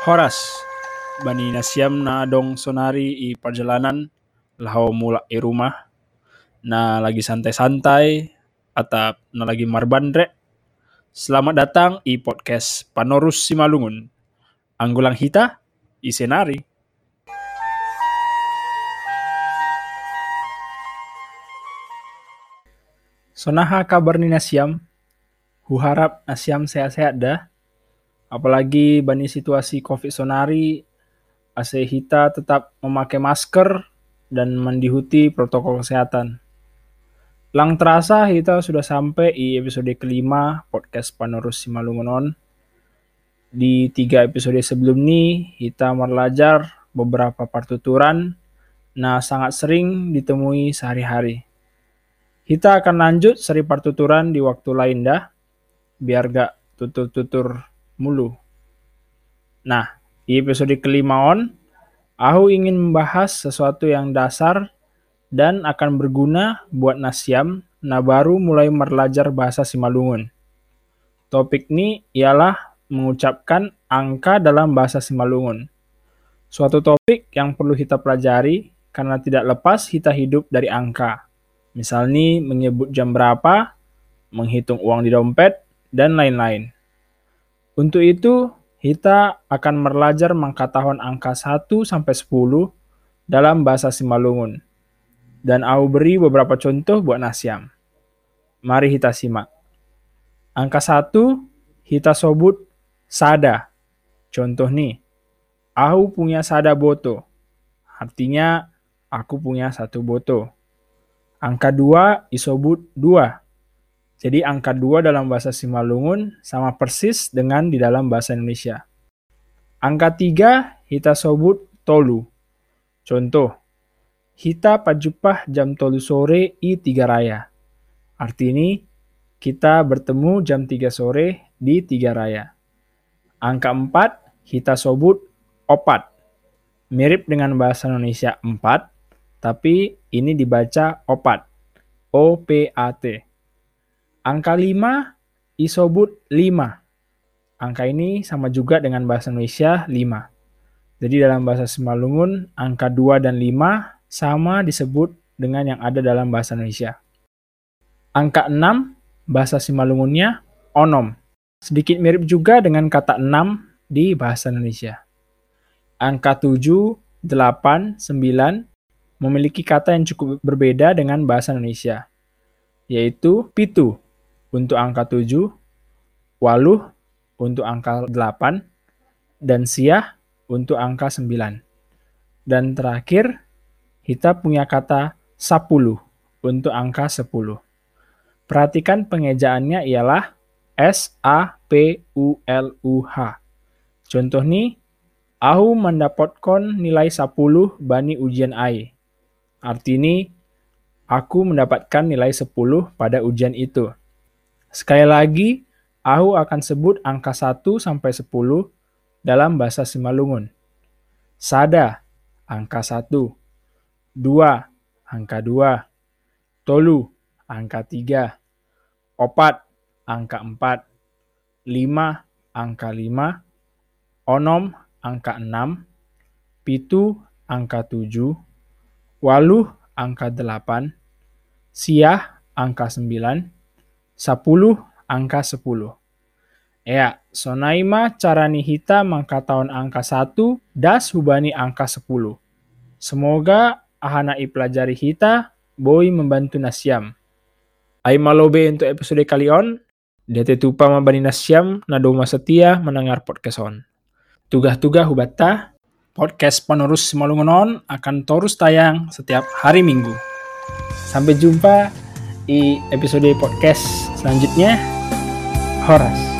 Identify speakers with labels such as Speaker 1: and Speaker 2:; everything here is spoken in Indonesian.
Speaker 1: Horas, bani nasiam na dong sonari i perjalanan lau mula i rumah na lagi santai-santai atau na lagi marbandre. Selamat datang i podcast Panorus Simalungun. Anggulang hita i senari. Sonaha kabar ni nasiam? Huharap nasiam sehat-sehat dah apalagi bani situasi covid sonari ase hita tetap memakai masker dan mendihuti protokol kesehatan. Lang terasa kita sudah sampai di episode kelima podcast Panorus Simalungunon. Di tiga episode sebelum ini kita belajar beberapa partuturan nah sangat sering ditemui sehari-hari. Kita akan lanjut seri partuturan di waktu lain dah, biar gak tutur-tutur mulu. Nah, di episode kelima on, aku ingin membahas sesuatu yang dasar dan akan berguna buat Nasiam nah baru mulai belajar bahasa Simalungun. Topik ini ialah mengucapkan angka dalam bahasa Simalungun. Suatu topik yang perlu kita pelajari karena tidak lepas kita hidup dari angka. Misalnya menyebut jam berapa, menghitung uang di dompet, dan lain-lain. Untuk itu, kita akan belajar tahun angka 1 sampai 10 dalam bahasa Simalungun. Dan aku beri beberapa contoh buat Nasiam. Mari kita simak. Angka 1 kita sebut sada. Contoh nih, aku punya sada boto. Artinya aku punya satu boto. Angka 2 isobut 2. Jadi angka 2 dalam bahasa Simalungun sama persis dengan di dalam bahasa Indonesia. Angka 3 kita sebut tolu. Contoh, kita pajupah jam tolu sore i tiga raya. Arti ini, kita bertemu jam 3 sore di tiga raya. Angka 4 kita sebut opat. Mirip dengan bahasa Indonesia 4, tapi ini dibaca opat. O-P-A-T. Angka 5 isobut 5. Angka ini sama juga dengan bahasa Indonesia 5. Jadi dalam bahasa Simalungun, angka 2 dan 5 sama disebut dengan yang ada dalam bahasa Indonesia. Angka 6, bahasa Simalungunnya onom. Sedikit mirip juga dengan kata 6 di bahasa Indonesia. Angka 7, 8, 9 memiliki kata yang cukup berbeda dengan bahasa Indonesia, yaitu pitu untuk angka 7, waluh untuk angka 8, dan siah untuk angka 9. Dan terakhir, kita punya kata 10 untuk angka 10. Perhatikan pengejaannya ialah S-A-P-U-L-U-H. Contoh nih, aku mendapatkan nilai 10 bani ujian AI. Arti ini, aku mendapatkan nilai 10 pada ujian itu. Sekali lagi, aku akan sebut angka 1 sampai 10 dalam bahasa Simalungun. Sada, angka 1. Dua, angka 2. Tolu, angka 3. Opat, angka 4. Lima, angka 5. Onom, angka 6. Pitu, angka 7. Waluh, angka 8. Siah, angka 9 10 angka 10. Ya, sonaima carani hita mangka tahun angka 1 das hubani angka 10. Semoga ahana pelajari hita boy membantu nasiam. Ai malobe untuk episode kali on. Dete tupa mabani nasiam na doma setia mendengar podcast on. Tugah-tugah hubata, podcast penerus Simalungunon akan terus tayang setiap hari Minggu. Sampai jumpa di episode podcast selanjutnya. Horas.